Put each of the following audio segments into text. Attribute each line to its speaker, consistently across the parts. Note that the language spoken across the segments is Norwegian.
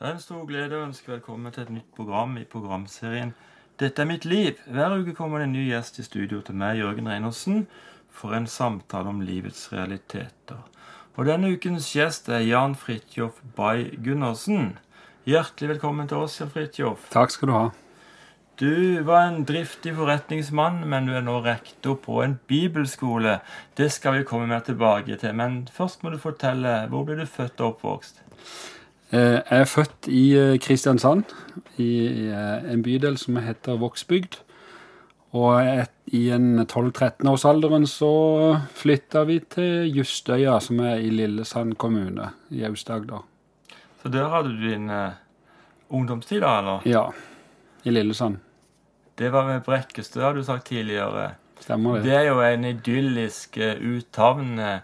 Speaker 1: Det er en stor glede å ønske velkommen til et nytt program i programserien Dette er mitt liv. Hver uke kommer det en ny gjest i studio til meg, Jørgen Reinersen, for en samtale om livets realiteter. Og denne ukens gjest er Jan Fridtjof Bay Gundersen. Hjertelig velkommen til oss, Jan Fridtjof.
Speaker 2: Takk skal du ha.
Speaker 1: Du var en driftig forretningsmann, men du er nå rektor på en bibelskole. Det skal vi komme mer tilbake til, men først må du fortelle hvor ble du født og oppvokst?
Speaker 2: Eh, Jeg er født i eh, Kristiansand, i eh, en bydel som heter Vågsbygd. Og i en 12-13-årsalderen så flytta vi til Justøya, som er i Lillesand kommune i Aust-Agder.
Speaker 1: Så der hadde du din uh, ungdomstid, da, eller?
Speaker 2: Ja, i Lillesand.
Speaker 1: Det var ved Brekkestø, har du sagt tidligere.
Speaker 2: Stemmer det?
Speaker 1: Det er jo en idyllisk uh, uthavn eh,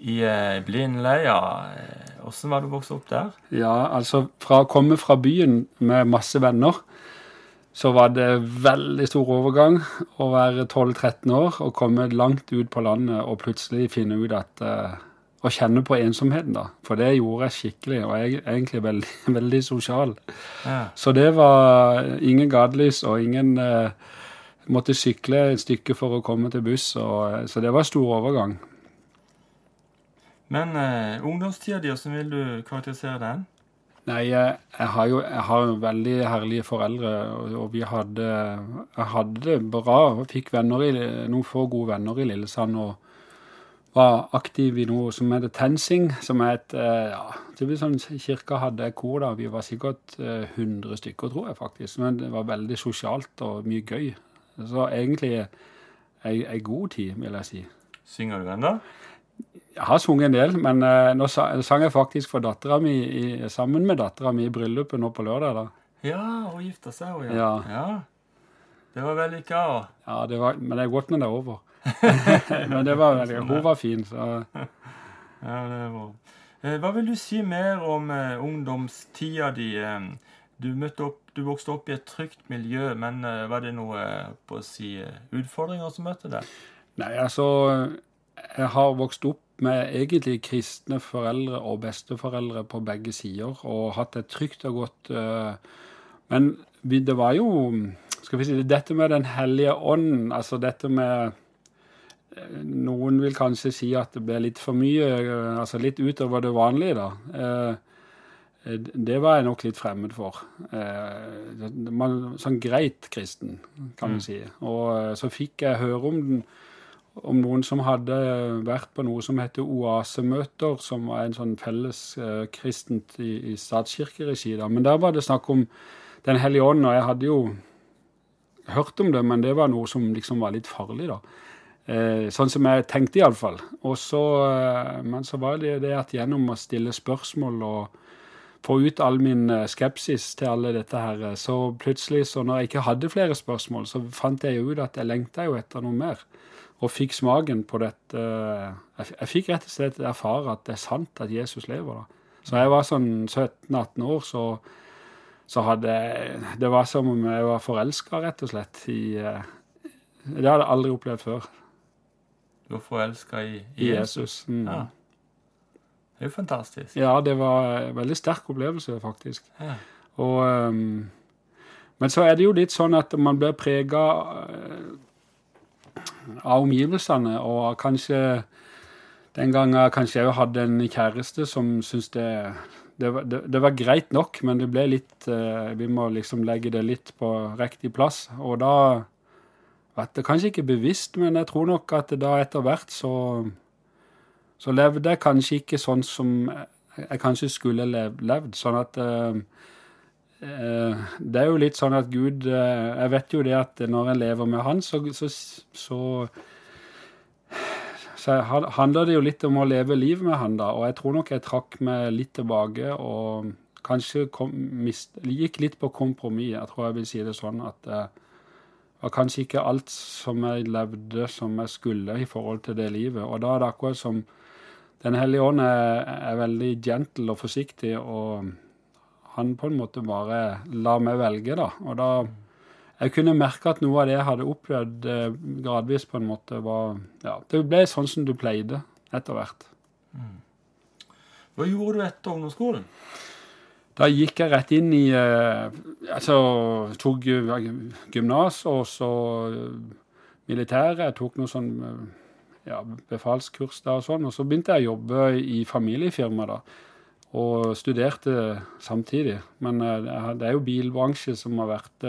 Speaker 1: i eh, Blindleia. hvordan Åssen var det å vokse opp der?
Speaker 2: Ja, altså fra å komme fra byen med masse venner, så var det veldig stor overgang å være 12-13 år og komme langt ut på landet og plutselig finne ut at eh, Å kjenne på ensomheten, da. For det gjorde jeg skikkelig, og jeg er egentlig veldig, veldig sosial.
Speaker 1: Ja.
Speaker 2: Så det var ingen gatelys og ingen eh, Måtte sykle et stykke for å komme til buss, og, eh, så det var stor overgang.
Speaker 1: Men eh, ungdomstida di, hvordan vil du karakterisere den?
Speaker 2: Nei, jeg, jeg har jo jeg har veldig herlige foreldre, og, og vi hadde Jeg hadde det bra. og Fikk venner i, noen få gode venner i Lillesand. og var aktiv i noe som heter TenSing, som er et eh, ja, typisk sånn, Kirka hadde kor da, vi var sikkert eh, 100 stykker, tror jeg faktisk. Men det var veldig sosialt og mye gøy. Så egentlig ei, ei god tid, vil jeg si.
Speaker 1: Synger du ennå?
Speaker 2: Jeg har sunget en del, men uh, nå sa, sang jeg faktisk for dattera mi i- sammen med dattera mi i bryllupet nå på lørdag. da.
Speaker 1: Ja, hun gifta seg, hun.
Speaker 2: Ja.
Speaker 1: ja. Det var vellykka.
Speaker 2: Ja, det var, men det er godt når det er over. men det var veldig, hun var fin, så
Speaker 1: Ja, det er bra. Eh, Hva vil du si mer om uh, ungdomstida di? Du, opp, du vokste opp i et trygt miljø, men uh, var det noe uh, si, utfordringer som møtte deg?
Speaker 2: Nei, altså Jeg har vokst opp med egentlig kristne foreldre og besteforeldre på begge sider, og hatt et trygt og godt eh, Men det var jo Skal vi si Dette med Den hellige ånden, altså dette med eh, Noen vil kanskje si at det ble litt for mye, eh, altså litt utover det vanlige, da. Det var jeg nok litt fremmed for. Man, sånn greit kristen, kan
Speaker 1: man
Speaker 2: vi si. Og så fikk jeg høre om, den, om noen som hadde vært på noe som heter oasemøter, som var en sånn felles eh, kristent i, i statskirkeregi. da. Men der var det snakk om Den hellige ånd, og jeg hadde jo hørt om det, men det var noe som liksom var litt farlig, da. Eh, sånn som jeg tenkte, iallfall. Eh, men så var det det at gjennom å stille spørsmål og få ut all min eh, skepsis til alle dette her, eh, så plutselig, så når jeg ikke hadde flere spørsmål, så fant jeg jo ut at jeg lengta jo etter noe mer. Og fikk smaken på dette Jeg, fikk rett og slett erfare at det er sant at Jesus lever, da. Så jeg var sånn 17-18 år, så, så hadde Det var som om jeg var forelska, rett og slett, i eh, Det hadde jeg aldri opplevd før.
Speaker 1: Du var forelska i,
Speaker 2: I Jesus. Mm.
Speaker 1: Ja. Det er jo fantastisk.
Speaker 2: Ja, det var en veldig sterk opplevelse, faktisk.
Speaker 1: Ja.
Speaker 2: Og, ehm, men så er det jo litt sånn at man blir prega av omgivelsene, og kanskje den gangen kanskje jeg hadde en kjæreste som syntes det, det, det, det var greit nok, men det ble litt eh, Vi må liksom legge det litt på riktig plass. Og da vet det kanskje ikke bevisst, men jeg tror nok at da etter hvert så så levde jeg kanskje ikke sånn som jeg kanskje skulle levd. Sånn at eh, Det er jo litt sånn at Gud eh, Jeg vet jo det at når jeg lever med Han, så, så, så, så handler det jo litt om å leve livet med Han, da. Og jeg tror nok jeg trakk meg litt tilbake og kanskje kom, mist, gikk litt på kompromiss. Jeg tror jeg vil si det sånn at eh, det var kanskje ikke alt som jeg levde som jeg skulle i forhold til det livet. Og da er det akkurat som Den hellige ånd er, er veldig gentle og forsiktig, og han på en måte bare la meg velge, da. Og da Jeg kunne merke at noe av det jeg hadde opplevd eh, gradvis, på en måte var Ja, det ble sånn som du pleide etter hvert.
Speaker 1: Hva gjorde du etter ungdomsskolen?
Speaker 2: da gikk jeg rett inn i eh, Altså tok gymnas og så militæret. Jeg tok noe sånn ja, befalskurs da og sånn. Og så begynte jeg å jobbe i familiefirma da. Og studerte samtidig. Men det er jo bilbransje som har vært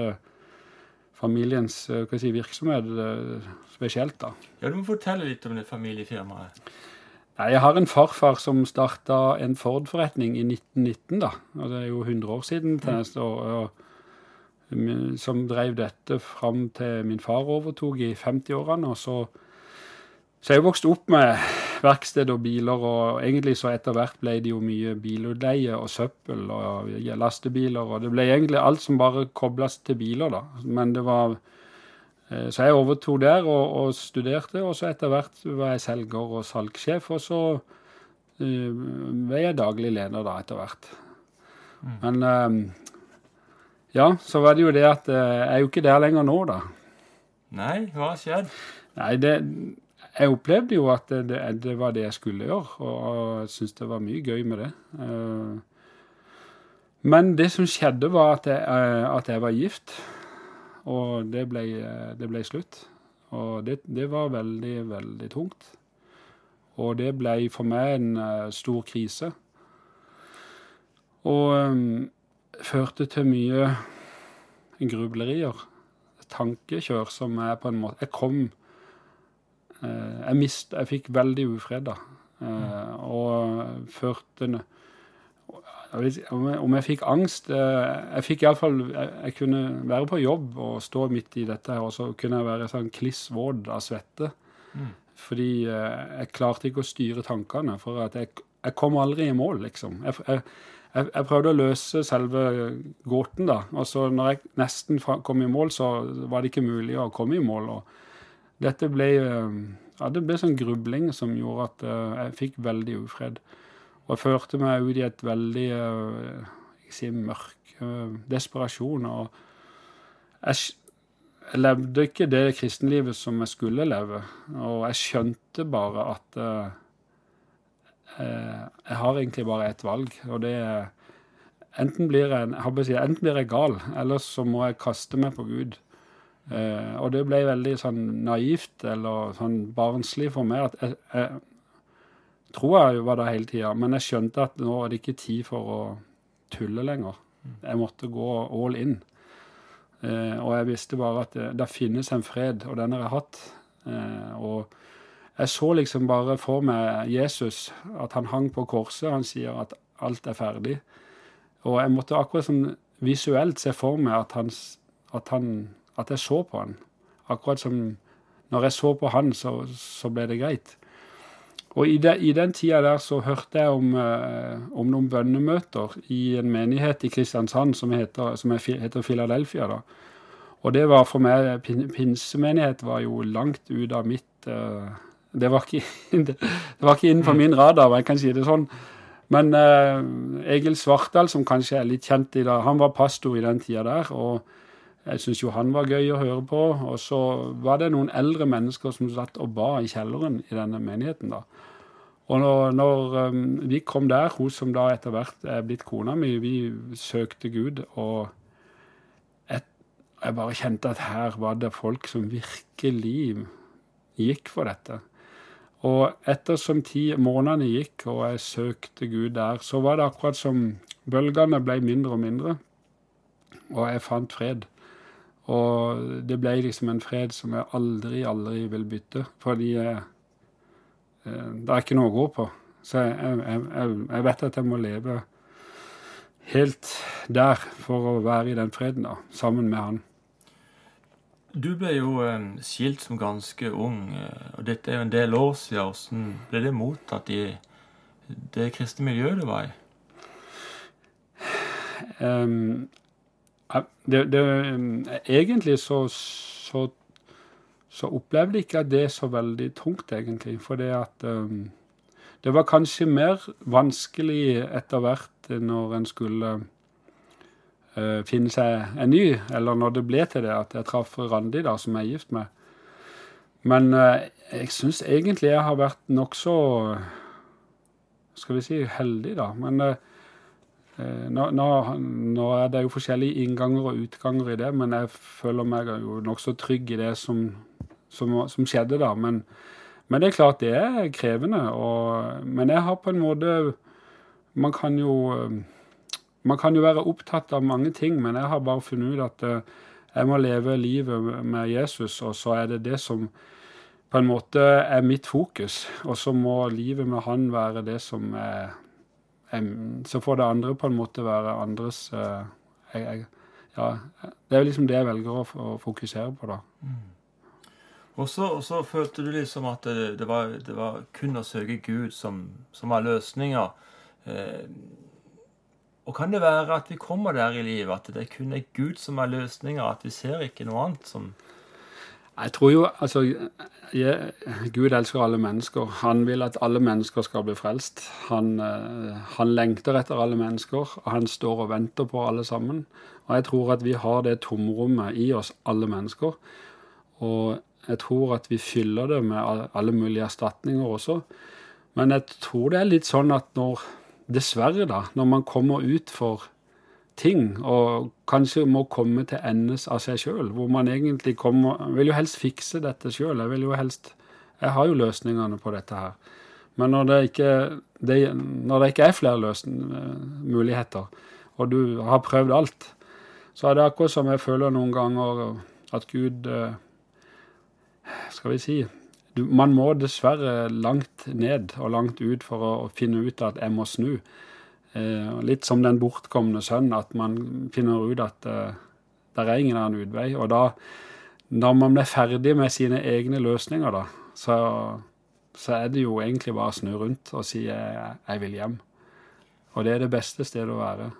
Speaker 2: familiens si, virksomhet spesielt, da.
Speaker 1: Ja, Du må fortelle litt om det familiefirmaet.
Speaker 2: Nei, Jeg har en farfar som starta en Ford-forretning i 1919, da. Og det er jo 100 år siden til neste år. Som drev dette fram til min far overtok i 50-årene. Og så, så jeg vokst opp med verksted og biler, og egentlig så etter hvert ble det jo mye bilutleie og søppel og lastebiler. Og det ble egentlig alt som bare kobles til biler, da. Men det var Eh, så jeg overtok der og, og, studerte, og så etter hvert var jeg selger og salgssjef. Og så uh, ble jeg daglig leder da etter hvert. Mm. Men uh, ja, så var det jo det at jeg er jo ikke der lenger nå, da.
Speaker 1: Nei, hva har skjedd?
Speaker 2: Nei, det, jeg opplevde jo at det, det, det, var det jeg skulle gjøre, og jeg syntes det var mye gøy med det. Men det som skjedde, var at jeg, at jeg var gift. Og det ble, det ble slutt. Og det, var veldig, veldig tungt. Og det ble for meg en stor krise. Og førte til mye grublerier. Tankekjør som er på en måte Jeg kom Jeg mist, Jeg fikk veldig ufred da. Mm. og førte om jeg fikk angst eh, Jeg fikk iallfall jeg, jeg kunne være på jobb og stå midt i dette her, og så kunne jeg være sånn kliss våt av svette. Mm. Fordi eh, jeg klarte ikke å styre tankene. For at jeg, jeg kom aldri i mål, liksom. Jeg, jeg, jeg, prøvde å løse selve gåten, da. Og så når jeg nesten kom i mål, så var det ikke mulig å komme i mål. Og dette ble eh, Ja, det ble sånn grubling som gjorde at jeg fikk veldig ufred. Og jeg førte meg ut i et veldig eh, jeg sier mørk eh, desperasjon. Og jeg, jeg levde ikke det kristenlivet som jeg skulle leve. Og jeg skjønte bare at uh, jeg har egentlig bare ett valg, og det er enten blir jeg, jeg, enten blir jeg gal, eller så må jeg kaste meg på Gud. Uh, og det ble veldig sånn naivt eller sånn barnslig for meg at jeg, jeg, tror jeg var der hele tida. Men jeg skjønte at nå er det ikke tid for å tulle lenger. Jeg måtte gå all in. Eh, og jeg visste bare at det, det, finnes en fred, og den har jeg hatt. Eh, og jeg så liksom bare for meg Jesus, at han hang på korset. Han sier at alt er ferdig. Og jeg måtte akkurat sånn visuelt se for meg at, han, at, han, at jeg så på han. Akkurat som når jeg så på han, så, så ble det greit. Og i, de, i den tida der så hørte jeg om, eh, om, noen bønnemøter i en menighet i Kristiansand som heter, som heter Philadelphia. da. Og det var for meg Pinsemenighet var jo langt ut av mitt eh, det, var ikke, det, det, var ikke innenfor min radar, jeg kan si det sånn. Men eh, Egil Svartdal, som kanskje er litt kjent i dag, han var pastor i den tida der. og jeg syntes jo han var gøy å høre på. Og så var det noen eldre mennesker som satt og ba i kjelleren i denne menigheten. da. Og når, når um, vi kom der, hun som da etter hvert er blitt kona mi, vi søkte Gud, og jeg bare kjente at her var det folk som virkelig gikk for dette. Og ettersom ti månedene gikk, og jeg søkte Gud der, så var det akkurat som bølgene ble mindre og mindre, og jeg fant fred. Og det ble liksom en fred som jeg aldri, aldri vil bytte, fordi Eh, det er ikke noe å gå på. Så jeg, jeg, jeg, vet at jeg må leve helt der for å være i den freden, da, sammen med han.
Speaker 1: Du ble jo eh, skilt som ganske ung, eh, og dette er jo en del år siden. Hvordan ble det mottatt i det kristne miljøet du var i?
Speaker 2: Um, det, det, egentlig så, så så opplevde jeg ikke det så veldig tungt, egentlig. For det at um, Det var kanskje mer vanskelig etter hvert når en skulle uh, finne seg en ny, eller når det ble til det at jeg traff Randi, da, som jeg er gift med. Men jeg syns egentlig jeg har vært nokså Skal vi si heldig, da. Men Eh, nå, nå, nå, er det jo forskjellige innganger og utganger i det, men jeg føler meg jo nokså trygg i det som, som, som skjedde da. Men, men, det er klart det er krevende. Og, men jeg har på en måte Man kan jo man kan jo være opptatt av mange ting, men jeg har bare funnet ut at eh, jeg må leve livet med Jesus, og så er det det som på en måte er mitt fokus. Og så må livet med han være det som er så får det andre på en måte være andres uh, jeg, jeg, Ja, det er liksom det jeg velger å fokusere på, da. Mm.
Speaker 1: Og så følte du liksom at det, det, var, det, var, kun å søke Gud som, som var løsninga. Eh, og kan det være at vi kommer der i livet, at det kun er Gud som er løsninga, at vi ser ikke noe annet som
Speaker 2: jeg tror jo Altså, jeg, Gud elsker alle mennesker. Han vil at alle mennesker skal bli frelst. Han, eh, han, lengter etter alle mennesker, og han står og venter på alle sammen. Og jeg tror at vi har det tomrommet i oss, alle mennesker. Og jeg tror at vi fyller det med alle mulige erstatninger også. Men jeg tror det er litt sånn at når Dessverre, da, når man kommer ut for ting, og kanskje må komme til endes av seg sjøl. Hvor man egentlig kommer vil jo helst fikse dette sjøl. Jeg vil jo helst Jeg har jo løsningene på dette her. Men når det ikke, det, når det ikke er flere løsninger, muligheter, og du har prøvd alt, så er det akkurat som jeg føler noen ganger at Gud eh, Skal vi si Man må dessverre langt ned og langt ut for å finne ut at jeg må snu. Eh, litt som den bortkomne sønn, at man finner ut at eh, det er ingen annen utvei. Og da, når man blir ferdig med sine egne løsninger, da, så, så er det jo egentlig bare å snu rundt og si jeg, jeg vil hjem. Og det er det beste stedet å være.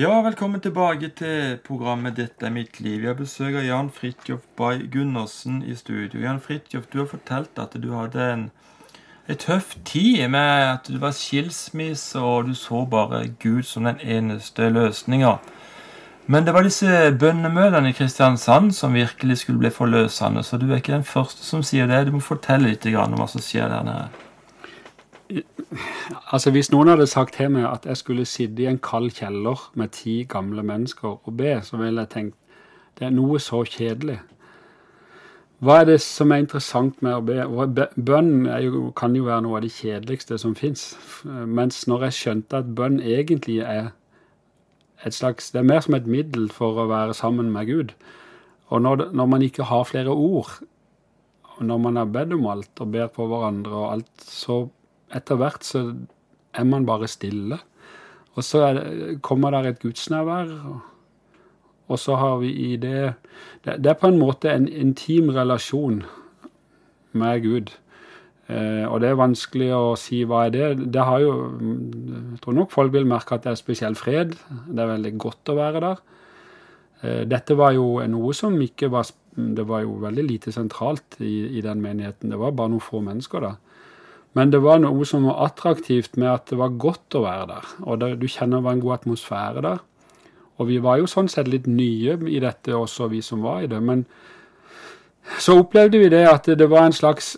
Speaker 1: Ja, velkommen tilbake til programmet 'Dette er mitt liv'. Jeg besøker Jan Fridtjof Bay Gundersen i studio. Jan Fridtjof, du har fortalt at du hadde en en tøff tid med at det var skilsmisse, og du så bare Gud som den eneste løsninga. Men det var disse bønnemøtene i Kristiansand som virkelig skulle bli forløsende. Så du er ikke den første som sier det. Du må fortelle litt om hva som skjer der nede.
Speaker 2: Altså Hvis noen hadde sagt til meg at jeg skulle sitte i en kald kjeller med ti gamle mennesker og be, så ville jeg tenkt det er noe så kjedelig. Hva er det som er interessant med å be? Bønn kan jo være noe av det kjedeligste som fins. Mens når jeg skjønte at bønn egentlig er et slags Det er mer som et middel for å være sammen med Gud. Og når, når man ikke har flere ord, og når man har bedt om alt og ber på hverandre og alt, så etter hvert så er man bare stille. Og så det, kommer der et gudsnærvær. og og så har vi i det Det, er på en måte en intim relasjon med Gud. Eh, og det er vanskelig å si hva er det. Det har jo Jeg tror nok folk vil merke at det er spesiell fred. Det er veldig godt å være der. Eh, dette var jo noe som ikke var Det var jo veldig lite sentralt i, i den menigheten. Det var bare noen få mennesker der. Men det var noe som var attraktivt med at det var godt å være der. Og det, du kjenner det var en god atmosfære der. Og vi var jo sånn sett litt nye i dette også, vi som var i det. Men så opplevde vi det at det var en slags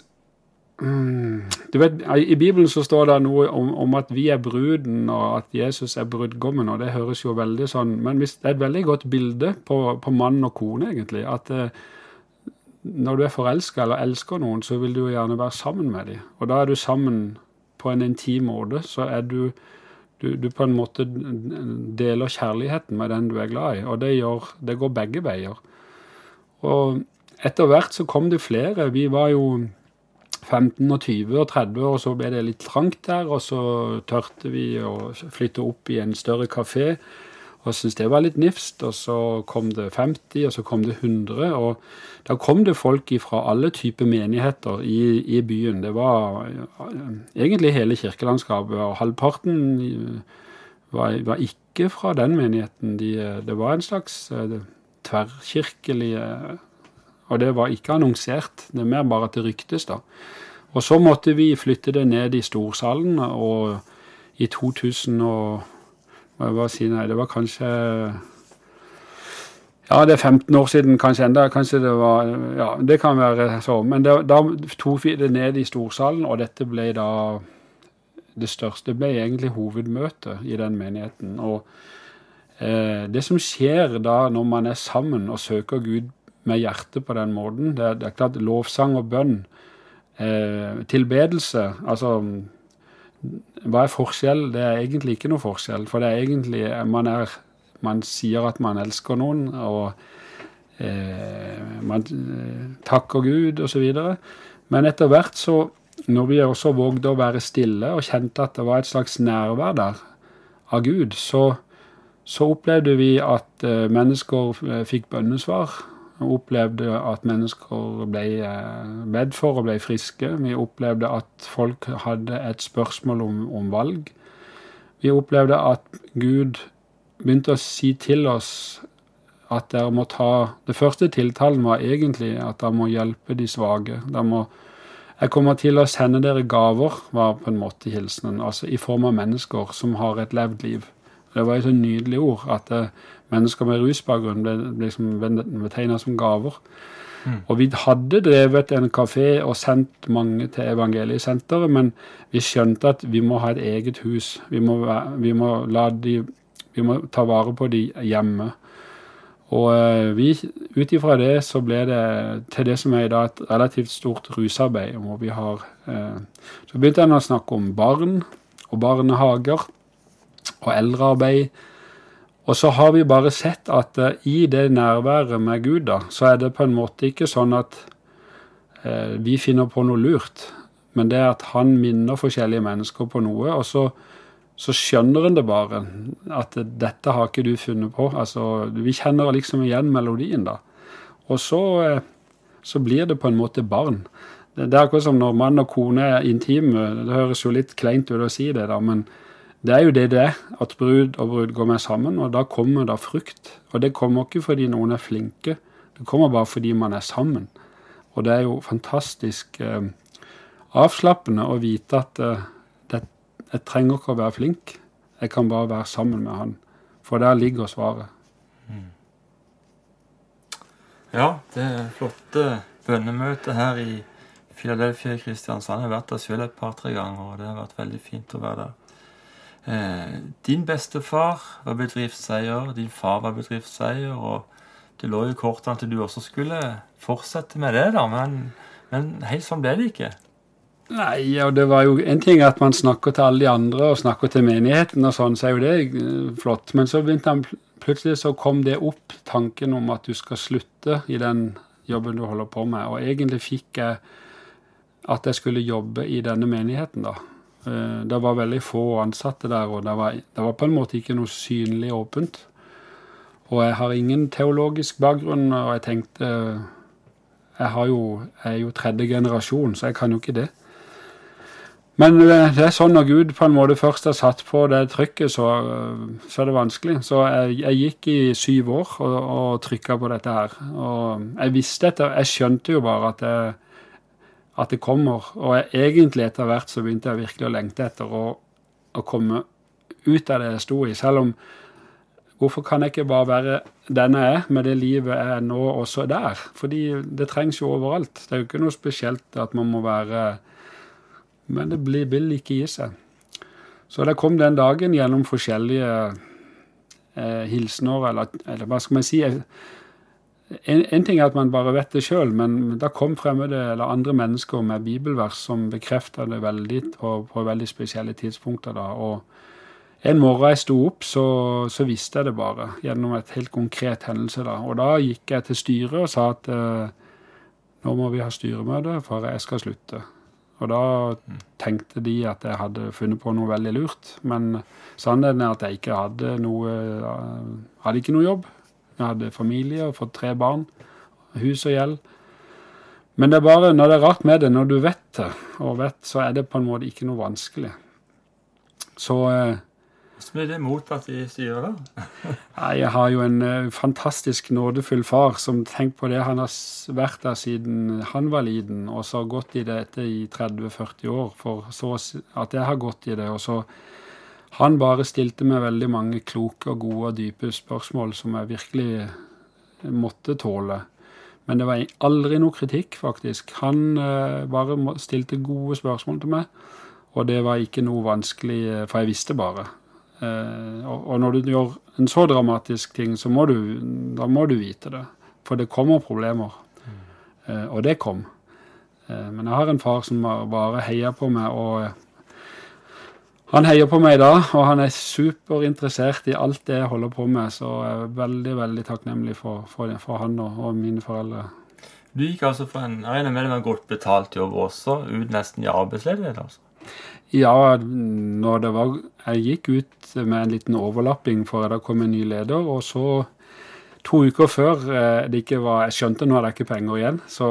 Speaker 2: mm, du vet, I Bibelen så står det noe om, om, at vi er bruden, og at Jesus er brudgommen, og det høres jo veldig sånn Men det er et veldig godt bilde på, på mann og kone, egentlig. At eh, når du er forelska eller elsker noen, så vil du jo gjerne være sammen med dem. Og da er du sammen på en intim måte. Så er du du, du, på en måte deler kjærligheten med den du er glad i, og det, gjør, det går begge veier. Og etter hvert så kom det flere. Vi var jo 15 og 20 og 30, og så ble det litt trangt der. Og så tørte vi å flytte opp i en større kafé og syntes det var litt nifst. Og så kom det 50, og så kom det 100. Og da kom det folk fra alle typer menigheter i, i, byen. Det var egentlig hele kirkelandskapet, og halvparten var, var ikke fra den menigheten. De, det var en slags tverrkirkelig Og det var ikke annonsert, det er mer bare at det ryktes, da. Og så måtte vi flytte det ned i storsalen, og i 2000 og må jeg bare si nei, det var kanskje Ja, det er 15 år siden, kanskje enda. Kanskje det var Ja, det kan være sånn. Men det, da tok vi det ned i storsalen, og dette ble da det største Det ble egentlig hovedmøtet i den menigheten. Og eh, det som skjer da når man er sammen og søker Gud med hjertet på den måten, det er, det er klart lovsang og bønn, eh, tilbedelse Altså hva er forskjell? Det er egentlig ikke noe forskjell. For det er egentlig Man, er, man sier at man elsker noen, og eh, man eh, takker Gud, osv. Men etter hvert så når vi også vågde å være stille og kjente at det var et slags nærvær der av Gud, så, så opplevde vi at eh, mennesker uh, fikk bønnesvar. Vi opplevde at mennesker ble uh, bedt for og ble friske. Vi opplevde at folk hadde et spørsmål om, om valg. Vi opplevde at Gud begynte å si til oss at dere må ta Det første tiltalen var egentlig at dere må hjelpe de svake. Dere må jeg kommer til å sende dere gaver, var på en måte hilsenen. Altså i form av mennesker som har et levd liv. Det var et så nydelig ord at uh, mennesker med rusbakgrunn ble, ble liksom betegna som gaver. Mm. Og vi hadde drevet en kafé og sendt mange til evangeliesenteret, men vi skjønte at vi må ha et eget hus. Vi må, vi må, de, vi må ta vare på de hjemme. Og eh, vi, ut ifra det så ble det til det som er i dag et relativt stort rusarbeid. hvor vi har, eh, Så begynte en å snakke om barn og barnehager og eldrearbeid. Og så har vi bare sett at eh, i det nærværet med Gud, da, så er det på en måte ikke sånn at eh, vi finner på noe lurt, men det er at han minner forskjellige mennesker på noe. og så så skjønner en det bare. At 'dette har ikke du funnet på'. Altså, Vi kjenner liksom igjen melodien, da. Og så, eh, så blir det på en måte barn. Det, er akkurat som når mann og kone er intime. Det høres jo litt kleint ut å si det, da, men det er jo det det er. At brud og brud går med sammen, og da kommer det frukt. Og det kommer ikke fordi noen er flinke, det kommer bare fordi man er sammen. Og det er jo fantastisk eh, avslappende å vite at eh, jeg trenger ikke å være flink, jeg kan bare være sammen med han. For der ligger svaret. Mm.
Speaker 1: Ja, det flotte bønnemøtet her i Philadelphia i Kristiansand. Jeg har vært der selv et par-tre ganger, og det har vært veldig fint å være der. Eh, din bestefar var bedriftseier, din far var bedriftseier, og det lå jo i kortene at du også skulle fortsette med det, da, men, men helt sånn ble det ikke.
Speaker 2: Nei, og det var jo en ting at man snakker til alle de andre og snakker til menigheten og sånn, så er jo det eh, flott. Men så begynte han plutselig så kom det opp tanken om at du skal slutte i den jobben du holder på med. Og egentlig fikk jeg at jeg skulle jobbe i denne menigheten, da. Eh, det var veldig få ansatte der, og det var, det var på en måte ikke noe synlig åpent. Og jeg har ingen teologisk bakgrunn, og jeg tenkte jeg, jo, jeg er jo tredje generasjon, så jeg kan jo ikke det. Men eh, det er sånn når Gud på en måte først har satt på det trykket, så, eh, så er det vanskelig. Så jeg, jeg, gikk i syv år og, og trykka på dette her. Og jeg visste etter Jeg skjønte jo bare at det, at det kommer. Og jeg, egentlig etter hvert så begynte jeg virkelig å lengte etter å, å komme ut av det jeg sto i. Selv om Hvorfor kan jeg ikke bare være den jeg er, med det livet jeg er nå, også der? Fordi det trengs jo overalt. Det er jo ikke noe spesielt at man må være men det blir, vil ikke gi seg. Så det kom den dagen gjennom forskjellige eh, hilsener, eller, eller, hva skal man si en, en, ting er at man bare vet det sjøl, men da kom fremmede eller andre mennesker med bibelvers som bekrefta det veldig på, på, veldig spesielle tidspunkter. da, og en morgen jeg sto opp, så, så, visste jeg det bare gjennom et helt konkret hendelse. da, Og da gikk jeg til styret og sa at eh, nå må vi ha styremøte, for jeg skal slutte. Og da tenkte de at jeg hadde funnet på noe veldig lurt. Men sannheten er at jeg ikke hadde noe Hadde ikke noe jobb. Jeg hadde familie og fått tre barn. Hus og gjeld. Men det er bare når det er rart med det, når du vet det, og vet, så er det på en måte ikke noe vanskelig. Så eh,
Speaker 1: hvordan blir det mottatt i styret, da?
Speaker 2: jeg har jo en uh, fantastisk nådefull far som tenker på det. Han har vært der siden han var liten, og så har gått i dette i 30-40 år. For så at jeg har gått i det. Og så Han bare stilte meg veldig mange kloke og gode og dype spørsmål som jeg virkelig måtte tåle. Men det var aldri noe kritikk, faktisk. Han uh, bare stilte gode spørsmål til meg. Og det var ikke noe vanskelig, eh, for jeg visste bare. Eh, og, når du gjør en så dramatisk ting, så må du, da må du vite det. For det kommer problemer. Mm. Eh, og det kom. Eh, men jeg har en far som bare heier på meg, og han heier på meg da, og han er superinteressert i alt det jeg holder på med, så jeg er veldig, veldig takknemlig for, for, for han og, og, mine foreldre.
Speaker 1: Du gikk altså for en, jeg regner med det var en godt betalt jobb også, ut nesten i arbeidsledighet? altså?
Speaker 2: Ja, når det var Jeg gikk ut med en liten overlapping for da kom en ny leder, og så to uker før eh, det ikke var Jeg skjønte nå hadde jeg ikke penger igjen, så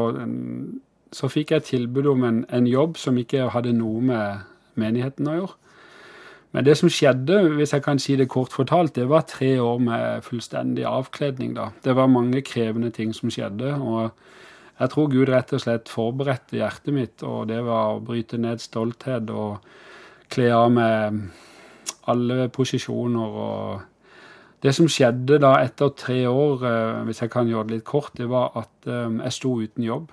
Speaker 2: så fikk jeg tilbud om en, en, jobb som ikke hadde noe med menigheten å gjøre. Men det som skjedde, hvis jeg kan si det kort fortalt, det var tre år med fullstendig avkledning. da. Det var mange krevende ting som skjedde. og jeg tror Gud rett og slett forberedte hjertet mitt, og det var å bryte ned stolthet og kle av med alle posisjoner. og Det som skjedde da etter tre år, eh, hvis jeg kan gjøre det litt kort, det var at eh, jeg sto uten jobb.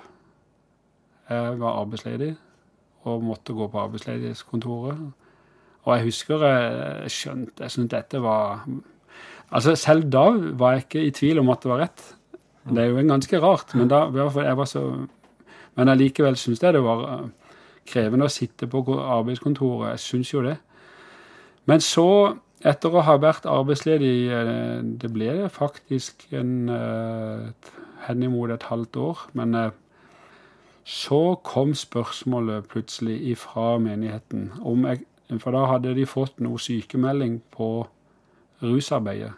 Speaker 2: Jeg var arbeidsledig og måtte gå på arbeidsledighetskontoret. Og jeg husker jeg skjønte jeg syntes dette var Altså Selv da var jeg ikke i tvil om at det var rett. Det er jo ganske rart, men da, jeg var så Men allikevel syns jeg det var eh, krevende å sitte på arbeidskontoret. Jeg syns jo det. Men så, etter å ha vært arbeidsledig eh, Det ble faktisk en eh, henimot et halvt år. Men så kom spørsmålet plutselig ifra menigheten om jeg For da hadde de fått noe sykemelding på rusarbeidet.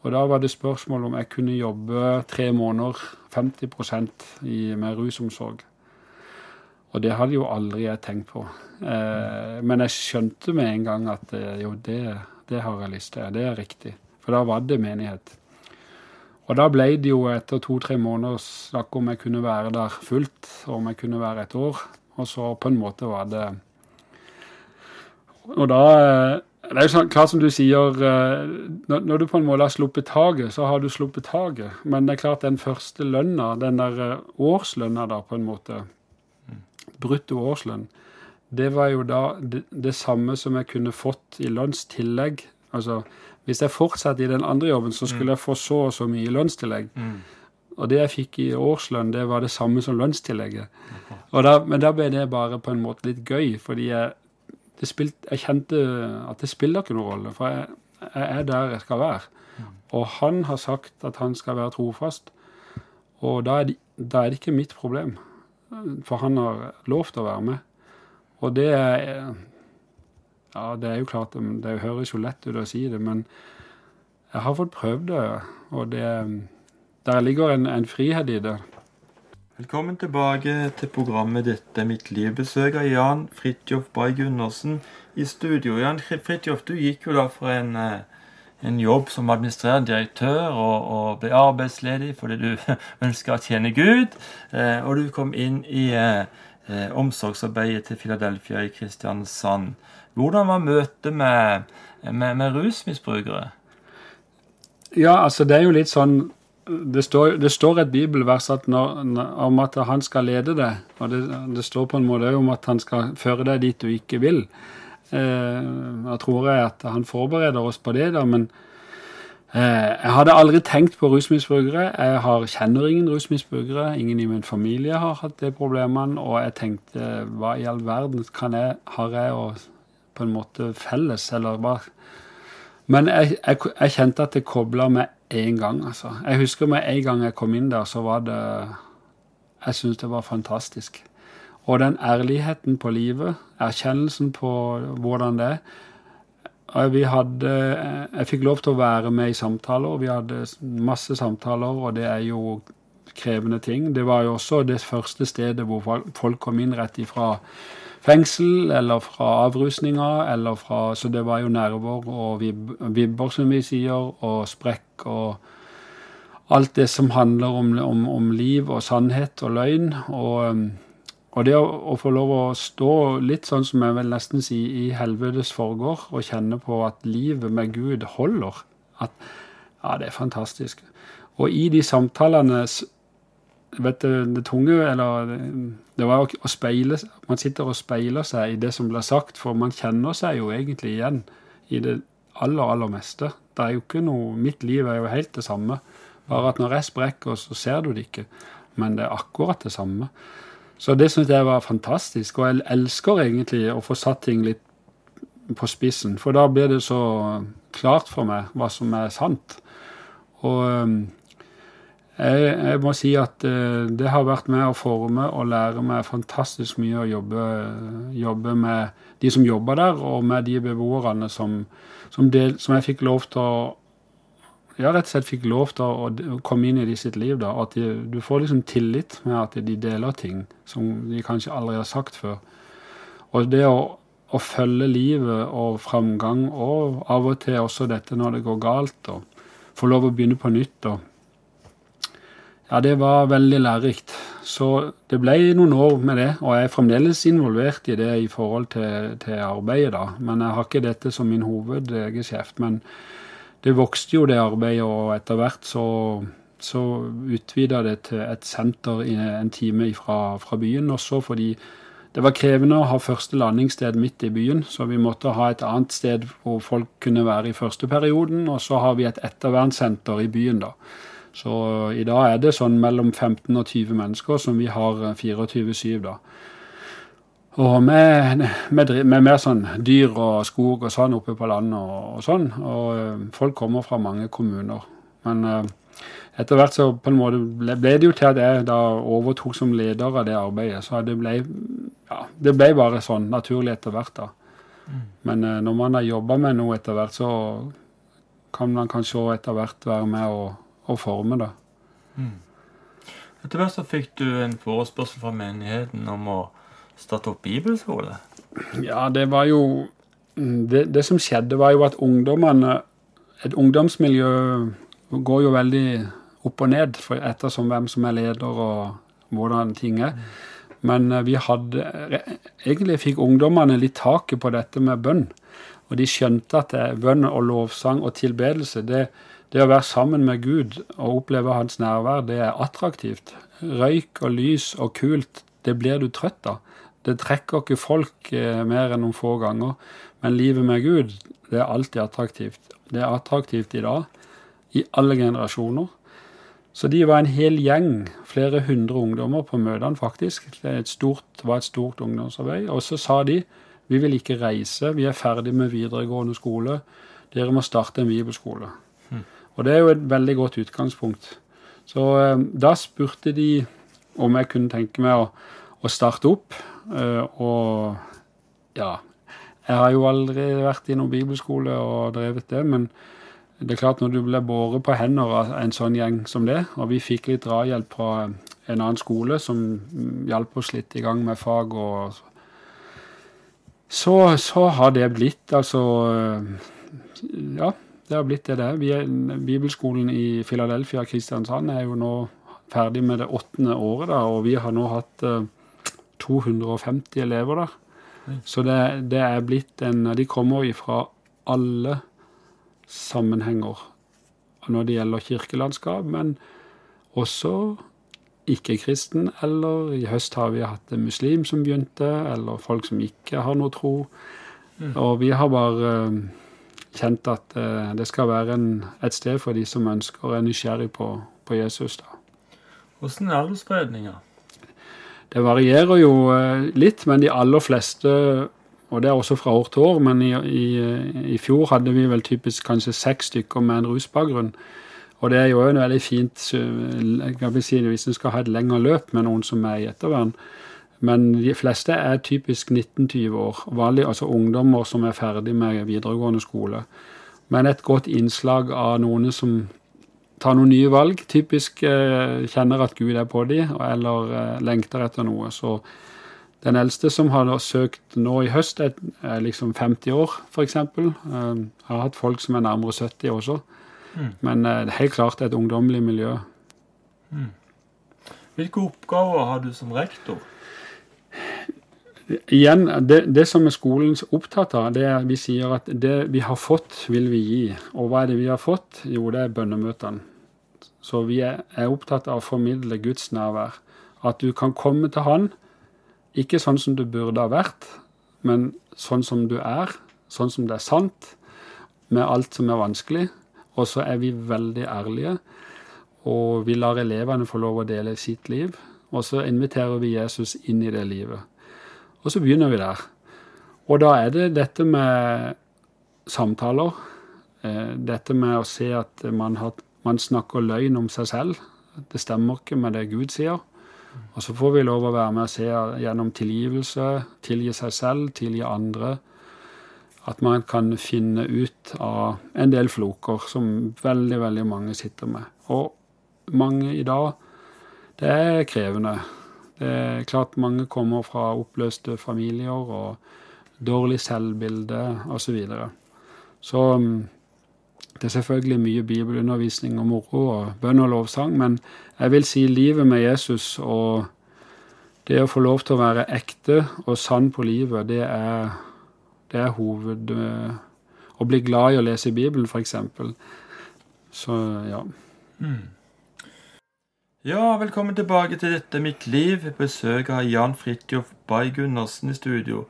Speaker 2: Og da var det spørsmål om jeg kunne jobbe tre måneder, 50 i, med rusomsorg. Og det hadde jo aldri jeg tenkt på. Eh, men jeg skjønte med en gang at eh, jo, det, det har jeg lyst til. Det er riktig. For da var det menighet. Og da ble det jo etter to-tre måneder snakk om jeg kunne være der fullt, om jeg kunne være et år. Og så på en måte var det Og da eh, Det er jo sånn, klart som du sier, eh, når du på en måte har sluppet taket, så har du sluppet taket. Men det er klart den første lønna, den der eh, årslønna da, på en måte, brutto årslønn, det var jo da det, det samme som jeg kunne fått i lønnstillegg. Altså hvis jeg fortsatte i den andre jobben, så skulle mm. jeg få så og så mye lønnstillegg. Mm. Og det jeg fikk i årslønn, det var det samme som lønnstillegget. Da, men da ble det bare på en måte litt gøy, fordi jeg, spilt, jeg kjente at det spiller ikke noen rolle. For jeg, jeg, er der jeg skal være. Mm. Og han har sagt at han skal være trofast. Og da er, det, da er det ikke mitt problem. For han har lovt å være med. Og det er ja, det er jo klart, det høres jo lett ut å si det, men jeg har fått prøvd det, og det, der ligger en, en frihet i det.
Speaker 1: Velkommen tilbake til programmet er mitt liv'. Av Jan Fridtjof Bay Gundersen i studio. Jan Fridtjof, du gikk jo da for en, eh, en jobb som administrerende direktør og, og, ble arbeidsledig fordi du ønska å tjene Gud. Eh, og du kom inn i eh, omsorgsarbeidet til Philadelphia i Kristiansand. Hvordan var møtet med, med, med rusmisbrukere?
Speaker 2: Ja, altså det er jo litt sånn Det står, det står et bibelvers at når, om at han skal lede deg. Og det, det står på en måte om at han skal føre deg dit du ikke vil. Eh, jeg tror jeg at han forbereder oss på det, da, men eh, jeg hadde aldri tenkt på rusmisbrukere. Jeg har, kjenner ingen rusmisbrukere. Ingen i min familie har hatt de problemene. Og jeg tenkte hva i all verden kan jeg, har jeg å på en måte felles, eller hva Men jeg, jeg, jeg kjente at det kobla med en gang, altså. Jeg husker med en gang jeg kom inn der, så var det Jeg syntes det var fantastisk. Og den ærligheten på livet, erkjennelsen på hvordan det er vi hadde, Jeg fikk lov til å være med i samtaler. Vi hadde masse samtaler, og det er jo krevende ting. Det var jo også det første stedet hvor folk kom inn rett ifra fengsel, eller fra avrusninger, eller fra Så det var jo nerver og vib, vibber, som vi sier, og sprekk og alt det som handler om, om, om liv og sannhet og løgn. Og, um, og det å, å, få lov å stå litt sånn som jeg vil nesten si i helvetes forgård, og kjenne på at livet med Gud holder, at ja, det er fantastisk. Og i de samtalene vet du, det tunge eller det, var å speile Man sitter og speiler seg i det som blir sagt, for man kjenner seg jo egentlig igjen i det aller, aller meste. Det er jo ikke noe Mitt liv er jo helt det samme. Bare at når jeg sprekker, så ser du det ikke. Men det er akkurat det samme. Så det syns jeg var fantastisk. Og jeg elsker egentlig å få satt ting litt på spissen. For da blir det så klart for meg hva som er sant. Og jeg, jeg må si at det har vært med å forme og lære meg fantastisk mye å jobbe, jobbe med de som jobber der, og med de beboerne som, som, del, som jeg fikk lov til å ja, rett og slett fikk lov til å, komme inn i de sitt liv. da, At de, du får liksom tillit med at de deler ting som de kanskje aldri har sagt før. Og det å, å følge livet og framgang, og av og til også dette når det går galt, og få lov å begynne på nytt. og ja, det var veldig lærerikt. Så det ble noen år med det, og jeg er fremdeles involvert i det i forhold til, til arbeidet, da. Men jeg har ikke dette som min hovedgeskjeft. Men det vokste jo, det arbeidet, og etter hvert så, så utvida det til et senter i en time fra, fra byen. Også fordi det var krevende å ha første landingssted midt i byen, så vi måtte ha et annet sted hvor folk kunne være i første perioden. Og så har vi et ettervernssenter i byen, da. Så i dag er det sånn mellom 15 og 20 mennesker som vi har 24-7, da. Og med, med, med, mer sånn dyr og skog og sånn oppe på landet og, og sånn. Og folk kommer fra mange kommuner. Men etter hvert så på en måte ble, ble, det jo til at jeg da overtok som leder av det arbeidet. Så det ble, ja, det ble bare sånn naturlig etter hvert, da. Mm. Men når man har jobba med noe etter hvert, så kan man kanskje etter hvert være med å, å forme det. Mm.
Speaker 1: Etter hvert så fikk du en forespørsel fra menigheten om å starte opp bibelskole?
Speaker 2: Ja, det var jo det, det, som skjedde, var jo at ungdommene Et ungdomsmiljø går jo veldig opp og ned ettersom hvem som er leder og hvordan ting er. Men eh, vi hadde Egentlig fikk ungdommene litt taket på dette med bønn. Og de skjønte at det, bønn og lovsang og tilbedelse, det, det å være sammen med Gud og oppleve hans nærvær, det er attraktivt. Røyk og lys og kult, det blir du trøtt av. Det trekker ikke folk eh, mer enn noen få ganger. Men livet med Gud, det er alltid attraktivt. Det er attraktivt i dag, i alle generasjoner. Så de var en hel gjeng, flere hundre ungdommer på møtene, faktisk. Det et stort, var et stort ungdomsarbeid. Og så sa de vi vil ikke reise, vi er ferdig med videregående skole. Dere må starte en bibelskole. Og det er jo et veldig godt utgangspunkt. Så eh, da spurte de om jeg kunne tenke meg å, å starte opp. Eh, og ja Jeg har jo aldri vært i noen bibelskole og drevet det, men det er klart når du blir båret på hender av en sånn gjeng som det, og vi fikk litt drahjelp fra en annen skole som hjalp oss litt i gang med fag og så, så har det blitt altså Ja, det har blitt det det er. Bibelskolen i Philadelphia Kristiansand er jo nå ferdig med det åttende året, da, og vi har nå hatt 250 elever der. Så det, det, er blitt en De kommer ifra alle sammenhenger når det gjelder kirkelandskap, men også ikke-kristen, eller i høst har vi hatt en muslim som begynte, eller folk som ikke har noe tro. Mm. Og vi har bare uh, kjent at uh, det skal være en, et sted for de som ønsker og er nysgjerrig på, på Jesus. da.
Speaker 1: Hvordan er aldersspredninga?
Speaker 2: Det varierer jo eh, litt, men de aller fleste og det er også fra år til år, men i, i, i fjor hadde vi vel typisk kanskje seks stykker med en rusbakgrunn. Og det er jo en veldig fint jeg vil si, hvis en skal ha et lengre løp med noen som er i ettervern. Men de fleste er typisk 19-20 år. Vanlig, altså ungdommer som er ferdig med videregående skole. Men et godt innslag av noen som tar noen nye valg, typisk eh, kjenner at Gud er på dem, eller eh, lengter etter noe. Så den eldste som har søkt nå i høst, er, er liksom 50 år, f.eks. Eh, har hatt folk som er nærmere 70 også. Mm. Men eh, det helt klart et ungdommelig miljø. Mm.
Speaker 1: Hvilke oppgaver har du som rektor?
Speaker 2: Igjen, det, det, som er skolens opptatt av, det er vi sier at det vi har fått, vil vi gi. Og hva er det vi har fått? Jo, det er bønnemøtene. Så vi er, er opptatt av å formidle Guds nærvær. At du kan komme til Han, ikke sånn som du burde ha vært, men sånn som du er, sånn som det er sant, med alt som er vanskelig. Og så er vi veldig ærlige, og vi lar elevene få lov å dele sitt liv. Og så inviterer vi Jesus inn i det livet. Og så begynner vi der. Og da er det dette med samtaler. Eh, dette med å se at man, har, man snakker løgn om seg selv. Det stemmer ikke med det Gud sier. Og så får vi lov å være med og se gjennom tilgivelse, tilgi seg selv, tilgi andre. At man kan finne ut av en del floker som veldig, veldig mange sitter med. Og mange i dag, det er krevende. Det er klart mange kommer fra oppløste familier og dårlig selvbilde osv. Så, videre. så mm, det er selvfølgelig mye bibelundervisning og moro og bønn og lovsang, men jeg vil si livet med Jesus og det å få lov til å være ekte og sann på livet, det er, det er hoved... Å bli glad i å lese Bibelen, f.eks. Så ja. Mm.
Speaker 1: Ja, velkommen tilbake til Dette mitt liv. Besøk av Jan Fridtjof Bay Gundersen i studio.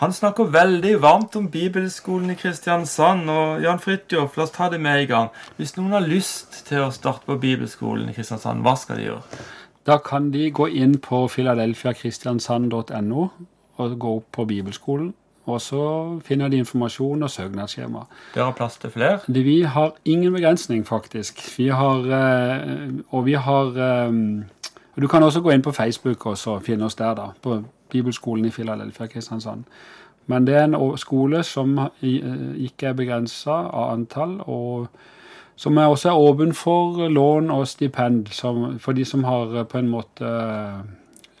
Speaker 1: Han snakker veldig varmt om bibelskolen i Kristiansand. Og Jan Fridtjof, la oss ta det med i gang. Hvis noen har lyst til å starte på bibelskolen i Kristiansand, hva skal de gjøre?
Speaker 2: Da kan de gå inn på filadelfiakristiansand.no og gå opp på bibelskolen. Og så finner de informasjon og søknadsskjema.
Speaker 1: Dere har plass til flere?
Speaker 2: Vi har ingen begrensning, faktisk. Vi har eh, Og vi har eh, Du kan også gå inn på Facebook og finne oss der, da. På Bibelskolen i Philadelphia Kristiansand. Men det er en skole som eh, ikke er begrensa av antall, og som er også er åpen for lån og stipend. Som, for de som har på en måte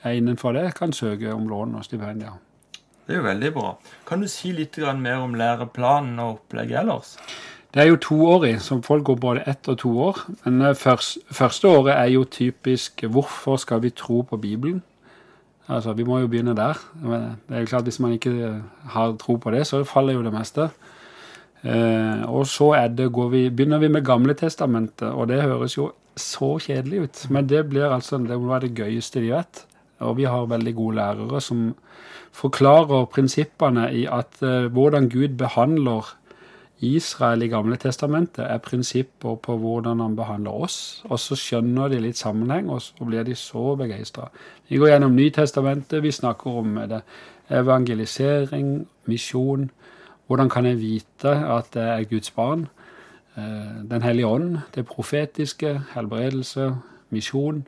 Speaker 2: er innenfor det, kan søke om lån og stipend. ja.
Speaker 1: Det er jo veldig bra. Kan du si litt mer om læreplanen og opplegget ellers?
Speaker 2: Det er jo toårig, så folk går både ett og to år. Men eh, først, første året er jo typisk 'Hvorfor skal vi tro på Bibelen?' Altså, Vi må jo begynne der. Det er jo klart Hvis man ikke har tro på det, så faller jo det meste. Eh, og så det, vi, begynner vi med Gamle testamentet, og det høres jo så kjedelig ut. Men det blir altså det må være det gøyeste de vet. Og vi har veldig gode lærere som forklarer prinsippene i at uh, hvordan Gud behandler Israel i Gamle testamentet, er prinsipper på hvordan han behandler oss. Og så skjønner de litt sammenheng, og så blir de så begeistra. Vi går gjennom Nytestamentet, vi snakker om det. Evangelisering, misjon. Hvordan kan jeg vite at det er Guds barn? Uh, Den hellige ånd, det profetiske, helbredelse, misjon.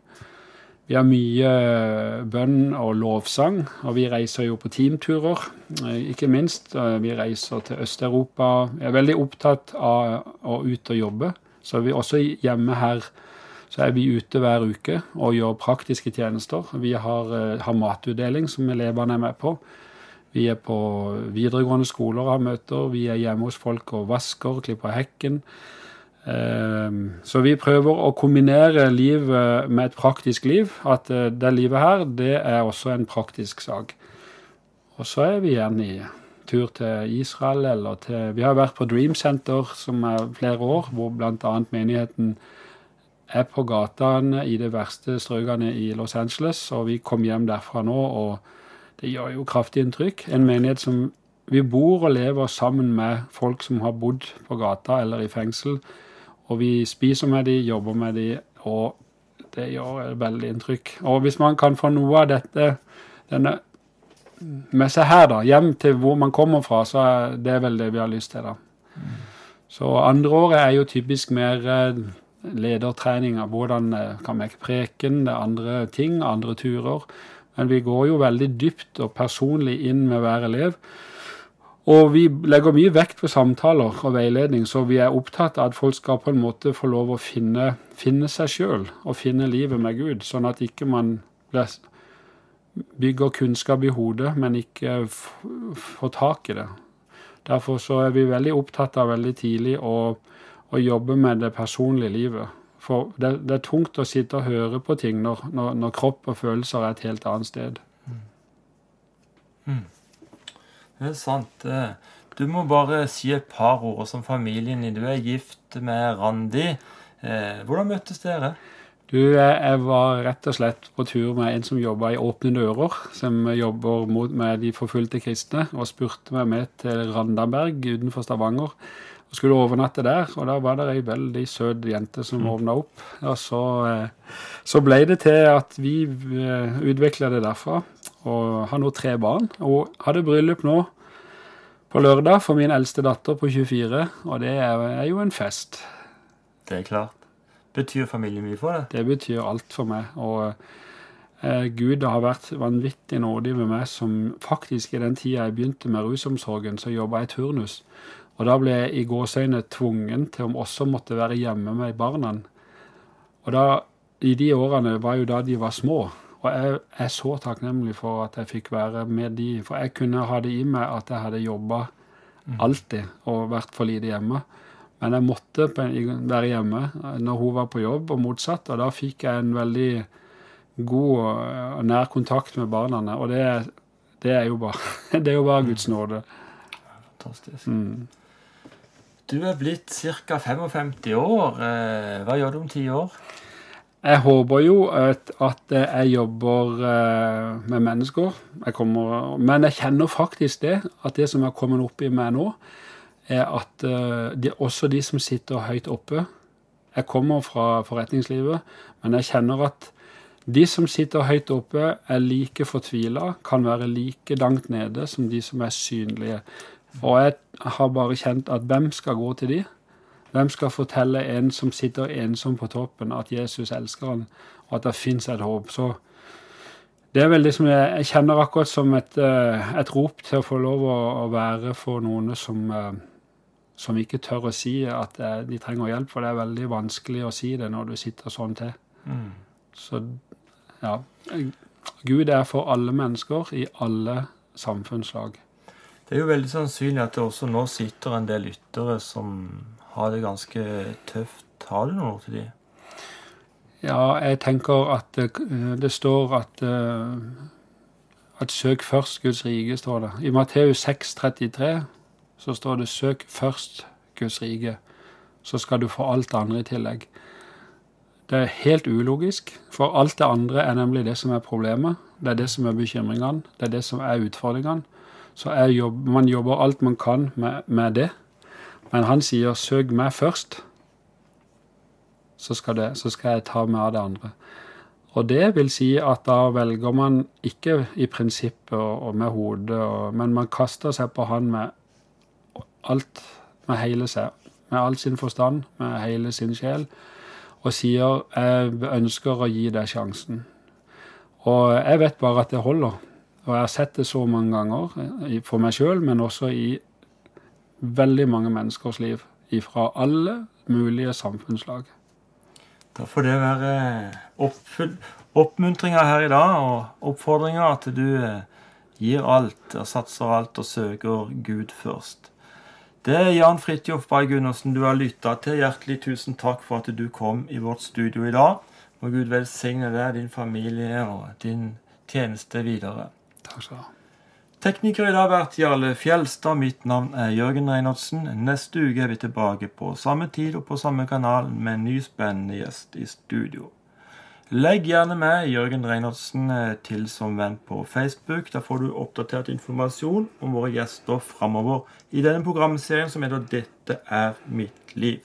Speaker 2: Vi har mye eh, bønn og lovsang, og vi reiser jo på teamturer, eh, ikke minst. Eh, vi reiser til Øst-Europa. Jeg er veldig opptatt av å ut og jobbe. Så vi også hjemme her så er vi ute hver uke og gjør praktiske tjenester. Vi har, har matutdeling som elevene er med på. Vi er på videregående skoler og har møter. Vi er hjemme hos folk og vasker, klipper hekken. Ehm, så vi prøver å kombinere livet med et praktisk liv. At eh, det livet her, det er også en praktisk sak. Og så er vi igjen i tur til Israel eller til Vi har vært på Dream Center som er flere år, hvor bl.a. menigheten er på gatene i de verste strøkene i Los Angeles. Og vi kom hjem derfra nå, og det gjør jo kraftig inntrykk. En menighet som vi bor og lever sammen med folk som har bodd på gata eller i fengsel og vi spiser med de, jobber med de, og det gjør veldig inntrykk. Og hvis man kan få noe av dette denne, med seg her, da, hjem til hvor man kommer fra, så er det vel det vi har lyst til, da. Mm. Så andre året er jo typisk mer eh, ledertrening av hvordan eh, kan vi preken, det er andre ting, andre turer. Men vi går jo veldig dypt og personlig inn med hver elev. Og vi legger mye vekt på samtaler og veiledning, så vi er opptatt av at folk skal på en måte få lov å finne, finne seg sjøl og finne livet med Gud, sånn at ikke man bygger kunnskap i hodet, men ikke får tak i det. Derfor så er vi veldig opptatt av veldig tidlig å, å jobbe med det personlige livet. For det, det, er tungt å sitte og høre på ting når, når, når kropp og følelser er et helt annet sted. Mm.
Speaker 1: Mm. Det er sant. Du må bare si et par ord som familien din. Du er gift med Randi. Eh, hvordan møttes dere?
Speaker 2: Du, jeg var rett og slett på tur med en som jobba i Åpne dører, som jobber med de forfulgte kristne, og spurte meg med til Randaberg utenfor Stavanger. Og Skulle overnatte der, og da var det ei veldig søt jente som åpna opp. Og så, så ble det til at vi utvikla det derfra, og har nå tre barn. Og hadde bryllup nå på lørdag for min eldste datter på 24, og det er jo en fest.
Speaker 1: Det er klart. Betyr familien mye for deg?
Speaker 2: Det betyr alt for meg. Og eh, Gud har vært vanvittig nådig med meg som faktisk i den tida jeg begynte med rusomsorgen, så jobba jeg turnus. Og da ble jeg i gåseøyne tvungen til å også måtte være hjemme med barna. Og da, i de årene var jo da de var små. Og jeg er så takknemlig for at jeg fikk være med de, for jeg kunne ha det i meg at jeg hadde jobba alltid og vært for lite hjemme. Men jeg måtte være hjemme når hun var på jobb, og motsatt. Og da fikk jeg en veldig god og nær kontakt med barna. Og det, det, er, jo bare, det er jo bare Guds nåde.
Speaker 1: Fantastisk. Mm. Du er blitt ca. 55 år. Eh, hva gjør du om ti år?
Speaker 2: Jeg håper jo at, at jeg jobber eh, med mennesker. Jeg kommer, men jeg kjenner faktisk det, at det som er kommet opp i meg nå, er at uh, de, også de som sitter høyt oppe Jeg kommer fra forretningslivet, men jeg kjenner at de som sitter høyt oppe, er like fortvila, kan være like langt nede som de som er synlige. Og jeg har bare kjent at hvem skal gå til de? Hvem skal fortelle en som sitter ensom på toppen, at Jesus elsker han, og at det fins et håp? Så det er vel liksom jeg, jeg kjenner akkurat som et, eh, et, rop til å få lov å, å være for noen som eh, som ikke tør å si at eh, de trenger hjelp, for det er veldig vanskelig å si det når du sitter sånn til. Mm. Så ja. Gud er for alle mennesker i alle samfunnslag.
Speaker 1: Det er jo veldig sannsynlig at det også nå sitter en del lyttere som har det ganske tøft. Har du noe til de?
Speaker 2: Ja, jeg tenker at det, det står at, eh, at søk først Guds rike, står det. I Matteus 6, 33 så står det 'søk først Guds rike', så skal du få alt det andre i tillegg. Det er helt ulogisk, for alt det andre er nemlig det som er problemet. Det er det som er bekymringene, det er det som er utfordringene. Så jobb, man jobber alt man kan med, med, det. Men han sier 'søk meg først', så skal, det, så skal jeg ta meg av det andre. Og det vil si at da velger man ikke i prinsippet og, og med hodet, men man kaster seg på han med alt med hele seg, med all sin forstand, med hele sin sjel, og sier 'jeg ønsker å gi deg sjansen'. Og jeg vet bare at det holder. Og jeg har sett det så mange ganger for meg sjøl, men også i veldig mange menneskers liv. Fra alle mulige samfunnslag.
Speaker 1: Da får det være oppmuntringa her i dag, og oppfordringa at du eh, gir alt og satser alt og søker Gud først. Det er Jan Fridtjof Bay Gundersen du har lytta til. Hjertelig tusen takk for at du kom i vårt studio i dag. Må Gud velsigne deg, din familie og din tjeneste videre.
Speaker 2: Takk skal du ha.
Speaker 1: Tekniker i dag har vært Jarle Fjelstad. Mitt navn er Jørgen Reinholdsen. Neste uke er vi tilbake på samme tid og på samme kanal med en ny spennende gjest i studio. Legg gjerne med Jørgen Reinertsen eh, til som venn på Facebook. Da får du oppdatert informasjon om våre gjester framover i denne programserien som heter 'Dette er mitt liv'.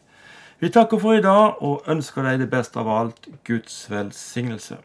Speaker 1: Vi takker for i dag og ønsker deg det beste av alt Guds velsignelse.